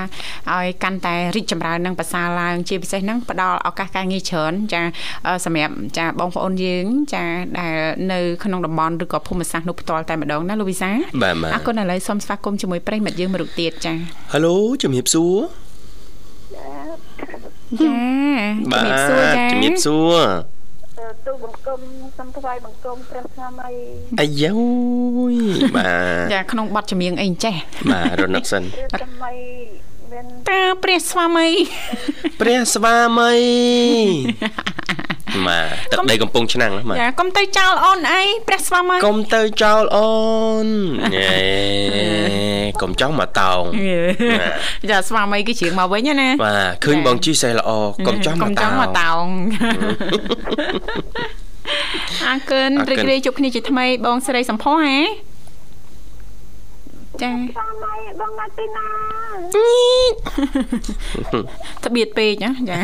ឲ្យកាន់តែរីកចម្រើននិងប្រសើរឡើង ជាពិសេសហ្នឹងផ្ដល់ឱកាសការងារច្រើនចាអឺសម្រាប់ចាបងប្អូនយើង ចាដែលនៅក្នុងតំបន់ឬក៏ភូមិសាស្ត្រនោះផ្ទាល់តែម្ដងណាលោកវិសាលបាទបាទអរគុណឥឡូវសូមស្វាគមន៍ជាមួយប្រិយមិត្តយើងមួយរូបទៀតចាហៅឡូជំរាបសួរចាបាទជំរាបសួរចាជំរាបសួរក ទូបង្គំសូមថ្វាយបង្គំព្រះស្វាមីអាយយបាទចាក្នុងបទចម្រៀងអីចេះបាទរនឹកសិនព្រះស្វាមីតាព្រះស្វាមីព្រះស្វាមី បាទទឹកដីកំពង់ឆ្នាំងបាទចាកុំទៅចោលអូនអីព្រះស្វាមីកុំទៅចោលអូនញ៉េកុំចង់មកតោងចាស្វាមីគឺជ្រៀងមកវិញណាបាទឃើញបងជីសេះល្អកុំចង់មកតោងកុំចង់មកតោងអរគុណរីករាយជួបគ្នាជាថ្មីបងស្រីសំផស្សហ៎ចាបងម៉ៃបងណាទីណាត្បៀតពេកណាចា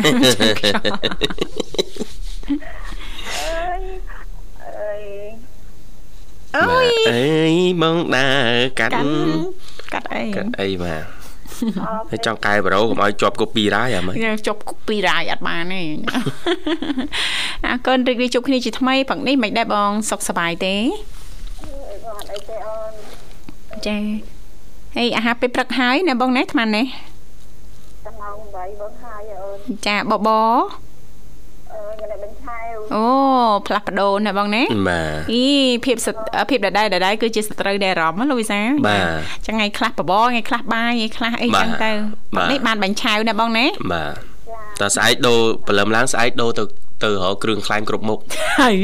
អើយអើយអើយបងដើរកាត់កាត់អីកាត់អីបាទហើយចង់កែប្រូកុំឲ្យជាប់ copyright អាមើលជាប់ copyright អត់បានទេអរគុណរីករាយជួបគ្នាជាថ្មីព្រឹកនេះមិនដែរបងសុខសប្បាយទេបងអត់អីទេអូនចាហើយអាហារពេលព្រឹកហើយណាបងណាអាត្មានេះតាមម៉ោង8បងហើយអូនចាបប អូផ្លាស់ប្ដូរណាបងណាបាទអីភាពភាពដដែលដដែលគឺជាសត្រូវដែលអារម្មណ៍លោកវិសាបាទចឹងថ្ងៃខ្លះបបថ្ងៃខ្លះបាយថ្ងៃខ្លះអីចឹងទៅនេះបានបាញ់ឆាវណាបងណាបាទតើស្អែកដូរព្រលឹមឡើងស្អែកដូរទៅ ទៅរកគ្រឿងខ្លែមគ្រប់មុខហើយ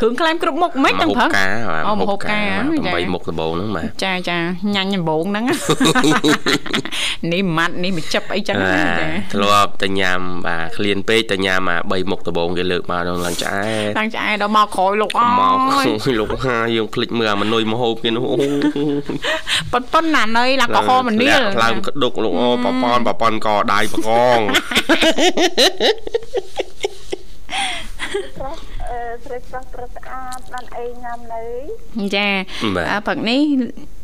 គ្រឿងខ្លែមគ្រប់មុខមិនទាំងព្រឹកអូមហូបកា8មុខដំបូងហ្នឹងបាទចាចាញ៉ាញ់ដំបូងហ្នឹងនេះម៉ាត់នេះមកចិបអីចឹងចាធ្លាប់តែញ៉ាំបាទឃ្លានពេកតែញ៉ាំអា3មុខដំបូងគេលើកមកដល់ឡើងឆ្អែឡើងឆ្អែដល់មកក្រោយលោកអើយមកលោកហាយើងភ្លេចមើលអាមនុយមហូបគេនោះប៉ុនប៉ុនណានៅឡើងកុហកមនាលឡើងក្ដុកលោកអូប៉ប៉នប៉ប៉ុនកដៃបកង ស្រស់ស្រស់ស្រស់ស្រស់ស្អាតបានអីញ៉ាំនៅចាព្រឹកនេះ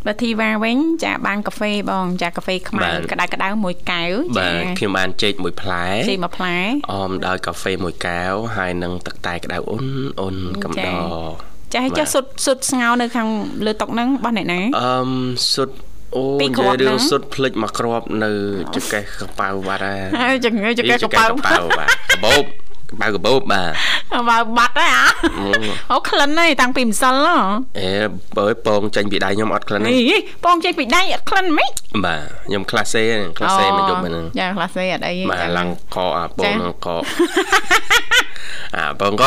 បើធីវ៉ាវិញចាបានកាហ្វេបងចាកាហ្វេខ្មៅក្តៅក្តៅមួយកែវចាបាទខ្ញុំបានចេកមួយផ្លែចេកមួយផ្លែអមដោយកាហ្វេមួយកែវហើយនឹងទឹកតែក្តៅអ៊ុនអ៊ុនកំដរចាចាសុទ្ធសុទ្ធស្ងោនៅខាងលើតុហ្នឹងបោះអ្នកណាអឺសុទ្ធអូនិយាយរឿងសុទ្ធភ្លេចមកក្របនៅចកេះកប៉ៅបាត់ហើយចង្អេចកេះកប៉ៅបាទកបោប បើកបោបបាទបើបាត់ហើយអាអូក្លិនហើយតាំងពីម្សិលអេបើពងចេញពីដៃខ្ញុំអត់ក្លិនទេពងចេញពីដៃអត់ក្លិនហ្មងបាទខ្ញុំក្លាសេក្លាសេមកយប់ហ្នឹងចាក្លាសេអត់អីបាទឡើងកអាពងកអាពងក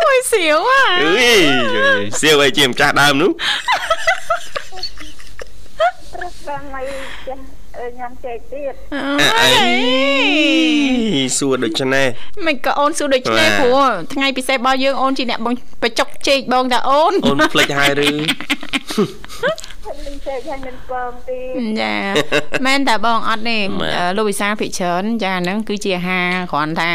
អូយសៀវអាអើយសៀវអីជាម្ចាស់ដើមនោះប្រសាមីចា ញ៉ាំចេកទៀតអីសួរដូចនេះមិនក៏អូនសួរដូចនេះព្រោះថ្ងៃពិសេសរបស់យើងអូនជាអ្នកបងបចុកចេកបងតាអូនអូនភ្លេចហើយឬមិនចេកហើយមិនបងទេចាមែនតាបងអត់ទេលោកវិសាភិកច្រើនចាហ្នឹងគឺជាអាហារគ្រាន់ថា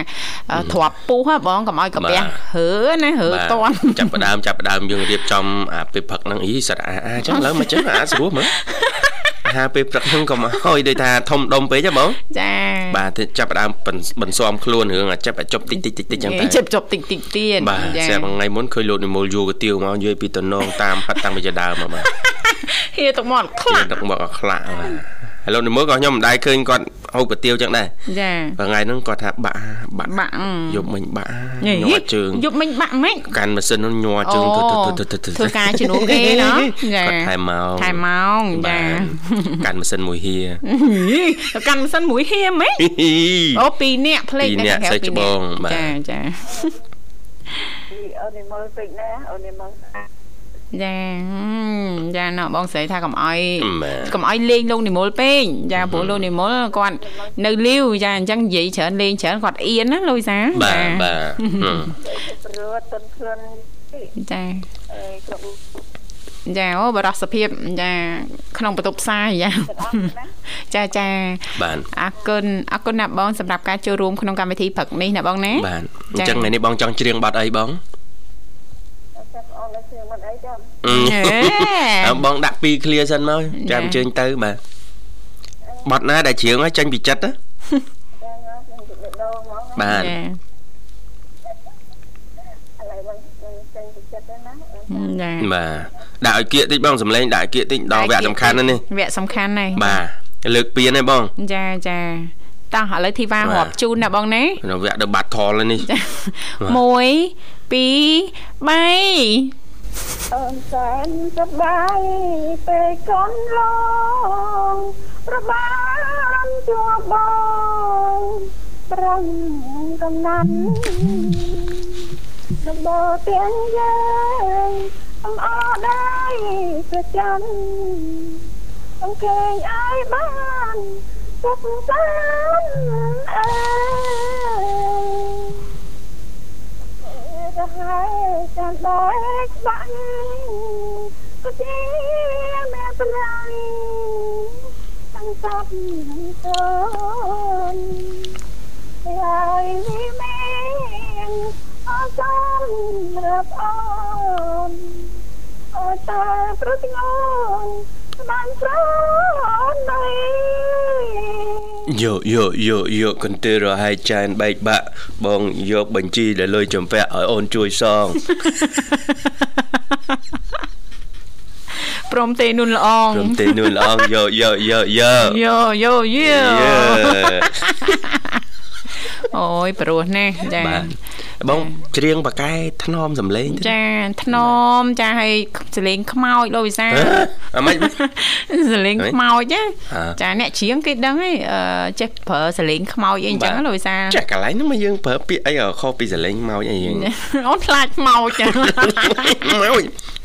ទ្របពុះហ៎បងកុំឲ្យកពះហើណាហើតន់ចាប់ផ្ដើមចាប់ផ្ដើមយើងរៀបចំអាពេលផឹកហ្នឹងអីសិតអាអាចឹងឡើងមកចឹងអាស្រួលមើល ហាពេលព្រឹកហ្នឹងក៏មកហើយដូចថាធំដុំពេកហ៎បងចាបាទចាប់ផ្ដើមបន្សំខ្លួនរឿងអាចាប់អាចប់តិចតិចតិចតិចចឹងតែចាប់ចប់តិចតិចទៀតបាទស្រាប់ថ្ងៃមុនឃើញលោកនិមលយូកាទៀវមកនិយាយពីតំណងតាមហិតតាំងពីដើមមកបាទហៀទឹកមកខ្លាក់ទឹកមកខ្លាក់បាទ ឥឡូវនេះមើលក៏ខ្ញុំមិនដែរឃើញគាត់ហូបកាទៀវចឹងដែរចាថ្ងៃហ្នឹងគាត់ថាបាក់បាក់បាក់យប់មិញបាក់ញ័រជើងយប់មិញបាក់មិនកាន់ម៉ាស៊ីននោះញ័រជើងទៅទៅទៅទៅធ្វើការជំនួសគេណោះចាគាត់ថែម៉ោងថែម៉ោងចាកាន់ម៉ាស៊ីនមួយហៀកាន់ម៉ាស៊ីនមួយហៀហ្មងអូពីរនាក់ផ្លេចពីរនាក់សេចច្បងបាទចាចាអូនមើលពេកណាអូនមើល ចាចាណ៎បងស្រីថាកុំអោយកុំអោយលេងលោកនិមលពេកចាព្រោះលោកនិមលគាត់នៅលាវចាអញ្ចឹងនិយាយច្រើនលេងច្រើនគាត់អៀនណាលូយសាបាទបាទព្រោះតុនខ្លួនចាចាអូបរសភាពចាក្នុងបន្ទប់ផ្សាយចាចាចាបាទអរគុណអរគុណណាបងសម្រាប់ការចូលរួមក្នុងកម្មវិធីព្រឹកនេះណាបងណាបាទអញ្ចឹងថ្ងៃនេះបងចង់ច្រៀងបទអីបង អឺបងដាក់ពីរឃ្លាសិនមកចាំអញ្ជើញទៅបាទបត់ណាដែលជ្រៀងឲ្យចាញ់ពីចិត្តណាបាទចាបាទដាក់ឲ្យគៀកតិចបងសំឡេងដាក់គៀកតិចដល់វគ្គសំខាន់ណានេះវគ្គសំខាន់ហើយបាទលើកពៀនហើយបងចាចាតោះឥឡូវធីវ៉ារាប់ជូនណាបងណានៅវគ្គដល់បាត់ថលនេះ1 2 3 អូនសែនសប្បាយពេលកូនឡងប្របានជួបបងប្រឹងកំណាន់ដំបូងទាំងយើងអំអរដៃប្រចាំអង្គែងអើយបានសុខសាន្តអើយ រហើយចាំដល់បាក់ក៏ជាមែប្រៃតាំងសាប់ទៅហើយវិមានអរសានរាប់អូនអូតាប្រតិងោបាន ស្រនដៃយកយកយកយកកន្ទើរហើយចែនបែកបាក់បងយកបញ្ជីដែលលុយចំពាក់ឲ្យអូនជួយសងព្រមទេនួនល្អងព្រមទេនួនល្អងយកយកយកយកយកយកយកអូយព្រោះណាចា បងច្រៀងបកែថ្នមសំឡេងចាថ្នមចាឲ្យសលេងខ្មោចលោកវិសាអាម៉េចសលេងខ្មោចចាអ្នកច្រៀងគេដឹងហើយចេះប្រើសលេងខ្មោចអីអញ្ចឹងលោកវិសាចាកន្លែងហ្នឹងមកយើងប្រើពាក្យអីខុសពីសលេងខ្មោចអីយើងអូនខ្លាចខ្មោចចាខ្មោច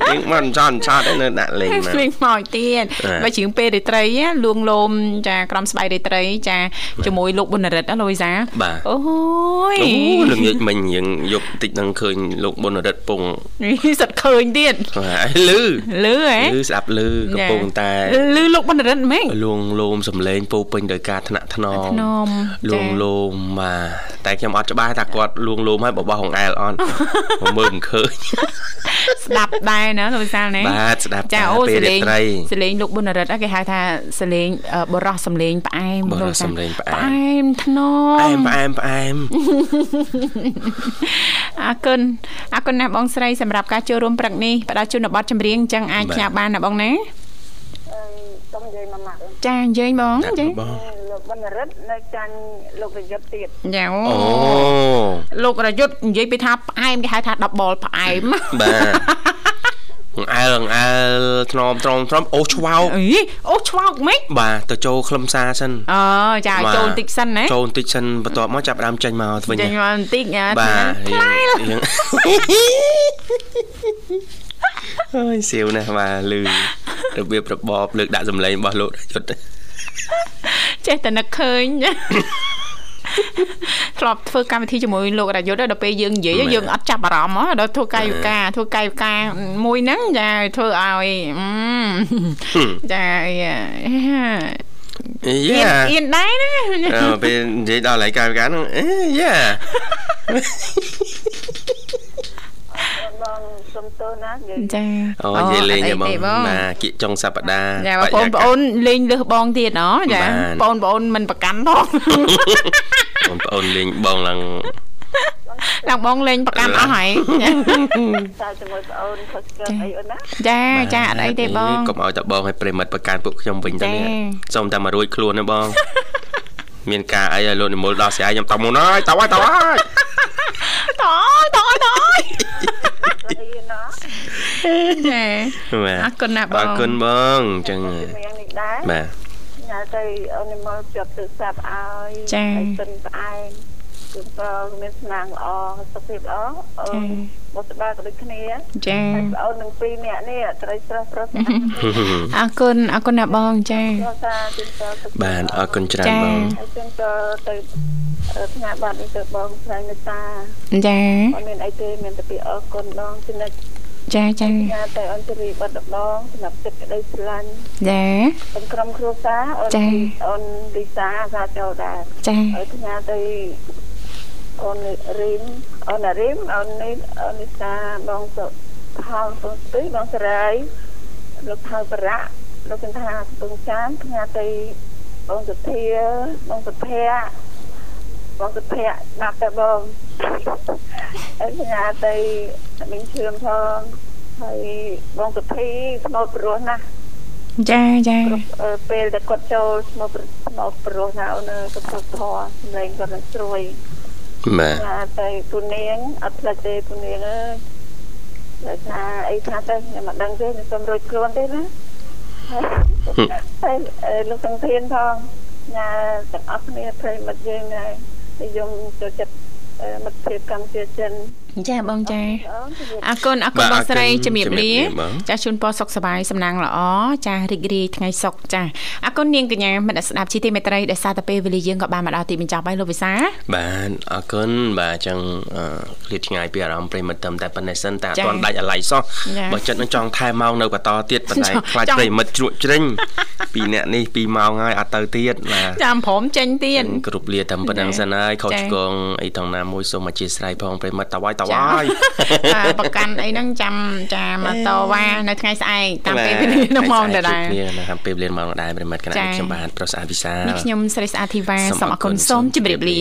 យើងមិនចន់ឆាតឯនៅដាក់លេងមកលេងខ្មោចទៀតបើច្រៀងពេលរាត្រីលួងលោមចាក្រំស្បៃរាត្រី ចាជាមួយលោកប៊ុនរិទ្ធណាលោកវិសាអូយអូល្ងាចមិញយើងយកតិចនឹងឃើញលោកប៊ុនរិទ្ធពងសិតឃើញទៀតលឺលឺហ៎លឺស្ដាប់លឺកំពុងតែលឺលោកប៊ុនរិទ្ធមែនលួងលោមសំឡេងពោពេញដោយការថ្នាក់ថ្នមថ្នមលួងលោមបាទតែខ្ញុំអត់ច្បាស់ថាគាត់លួងលោមហើយបបោះហងអែលអត់មើលមិនឃើញស្ដាប់ដែរណាលោកវិសាលណាបាទស្ដាប់ចាអូសលេងសលេងលោកប៊ុនរិទ្ធគេហៅថាសលេងបរោះសំលេងផ្អែមបរោះសំលេងផ្អែមផ្អែមថ្នមផ្អែមផ្អែមផ្អែមអរគុណអរគុណណាស់បងស្រីសម្រាប់ការចូលរួមព្រឹកនេះផ្ដល់ជូនបទចម្រៀងអញ្ចឹងអាចផ្ញើបានណាបងណាសូមនិយាយមកម៉ាក់ចានិយាយបងចាលោកបណ្ឌរិទ្ធនៅចាញ់លោករយុទ្ធទៀតចាអូលោករយុទ្ធនិយាយពីថាផ្អែមគេហៅថា10បលផ្អែមបាទ ងអែលងអែលថ្នមត្រង់ត្រង់អូសឆ្វោកអីអូសឆ្វោកម៉េចបាទទៅចូលខ្លឹមសារសិនអូចាចូលបន្តិចសិនណាចូលបន្តិចសិនបន្ទាប់មកចាប់ដើមចេញមកវិញចេញមកបន្តិចណាបាទអើយសៀវណាស់បាទលឺរបៀបរបបលើកដាក់សម្លេងរបស់លោកយុទ្ធចេះតែនឹកឃើញ ធ្លាប់ធ្វើកម្មវិធីជាមួយលោករយុទ្ធដល់ពេលយើងនិយាយយើងអត់ចាប់អារម្មណ៍ដល់ធ្វើកាយវិការធ្វើកាយវិការមួយហ្នឹងចាធ្វើឲ្យចាយ៉ាអៀនដែរណាពេលនិយាយដល់ឡៃកាយវិការហ្នឹងយ៉ាបងសុំទោសណាចាអូនិយាយលេងបងណាគៀកចុងសប្តាហ៍ចាបងប្អូនលេងលើសបងទៀតហ៎ចាបងប្អូនមិនប្រកាន់ផងបងប្អូនលេងបងឡើងឡើងបងលេងប្រកាន់អស់ហើយតើជាមួយបងអូនខុសឆ្គងអីអូនណាចាចាអត់អីទេបងកុំឲ្យតែបងឲ្យប្រិមិត្តប្រកាន់ពួកខ្ញុំវិញទៅនេះសូមតែមករួចខ្លួនណាបង មានការអីឲ្យលោកនិមលដល់ស្រាយខ្ញុំតមុនហើយតើហើយតើហើយតើតើតើចាអរគុណណាបងអរគុណបងអញ្ចឹងបាទ ញ៉ាំទៅអូនមកជាប់ទូរស័ព្ទឲ្យចាទិនផ្អែមគឺក៏មានស្នាងល្អសុខភាពល្អអូនបុស្បាក៏ដូចគ្នាចាបងអូននឹងពីរនាក់នេះត្រីស្រស់ស្រស់អរគុណអរគុណណាបងចាបាទអរគុណច្រើនបងហើយចឹងក៏ទៅផ្ញើបាត់នេះទៅបងស្រីមេតាចាអត់មានអីទេមានតែពីអរគុណបងចំណុច ចាចាញ៉ាតែអន្តរីបាត់ដងសម្រាប់ចិត្តក្តីស្រឡាញ់ចាទាំងក្រុមគ្រួសារអូនអូនលីសាសាចូលដែរចាហើយញ៉ាទៅអូនរីមអូនរីមអូននេះអូនលីសាបងសុផលពងស្ទីបងសរាយលោកថៅបរៈលោកកន្ថាពងចានញ៉ាទៅបងសុធាបងសុភ័ក្រ បងសុភ័ក្រដាក់ទៅបងអញ្ញទៅមានឈឿមផងហើយបងសុភីស្មោតព្រោះណាស់ចាចាពេលដែលគាត់ចូលមកមកប្រុសណាអូនគាត់ទៅធေါ်សម្លេងគាត់នឹងស្រួយបាទណាតែពូនាងអត់ផ្លិចទេពូនាងអើយដោយសារអីខ្លះទៅខ្ញុំមិនដឹងទេខ្ញុំសូមរួចខ្លួនទេណាហើយលោកទាំងធានផងណាទាំងអស់គ្នាប្រិមិត្តយើងដែរ និយមចូលចិត្តមិត្តភាពកម្ពុជាចិន ចាបងចាអូនអរគុណអរគុណបងស្រីជំរាបលាបងចាជូនពរសុខសប្បាយសំណាងល្អចារីករាយថ្ងៃសុខចាអរគុណនាងកញ្ញាមិត្តស្ដាប់ជីទីមេត្រីដែលសារតែពេលវេលាយើងក៏បានមកដល់ទីបញ្ចប់ហើយលោកវិសាបាទអរគុណបាទអញ្ចឹងអឺឃ្លាតឆ្ងាយពីអារម្មណ៍ប្រិមត្តត្រឹមតែប៉ុណ្ណេះសិនតែអត់ទាន់ដាច់អាឡ័យសោះបើចិត្តនឹងចង់ថែម៉ោងនៅបន្តទៀតប៉ុន្តែខ្លាចប្រិមត្តជ្រក់ជ្រិញពីអ្នកនេះ2ម៉ោងហើយអត់ទៅទៀតបាទចាំព្រមចេញទៀតគ្រប់លាតែប៉ុណ្្នឹងសិនហើយខុសឆ្គងអីថងណាមួយសូមអធិស្ឋានផងប្រិមត្តតវាយតវាយបាទប្រកាន់អីហ្នឹងចាំចាមកតវ៉ានៅថ្ងៃស្អែកតាមពេលវេលានៅម៉ោងដដែលគ្នានៅតាមពេលវេលាម៉ោងដដែលប្រិមត្តគណៈខ្ញុំបាទប្រុសស្អាតវិសានេះខ្ញុំស្រីស្អាតធីវ៉ាសូមអរគុណសូមជម្រាបលា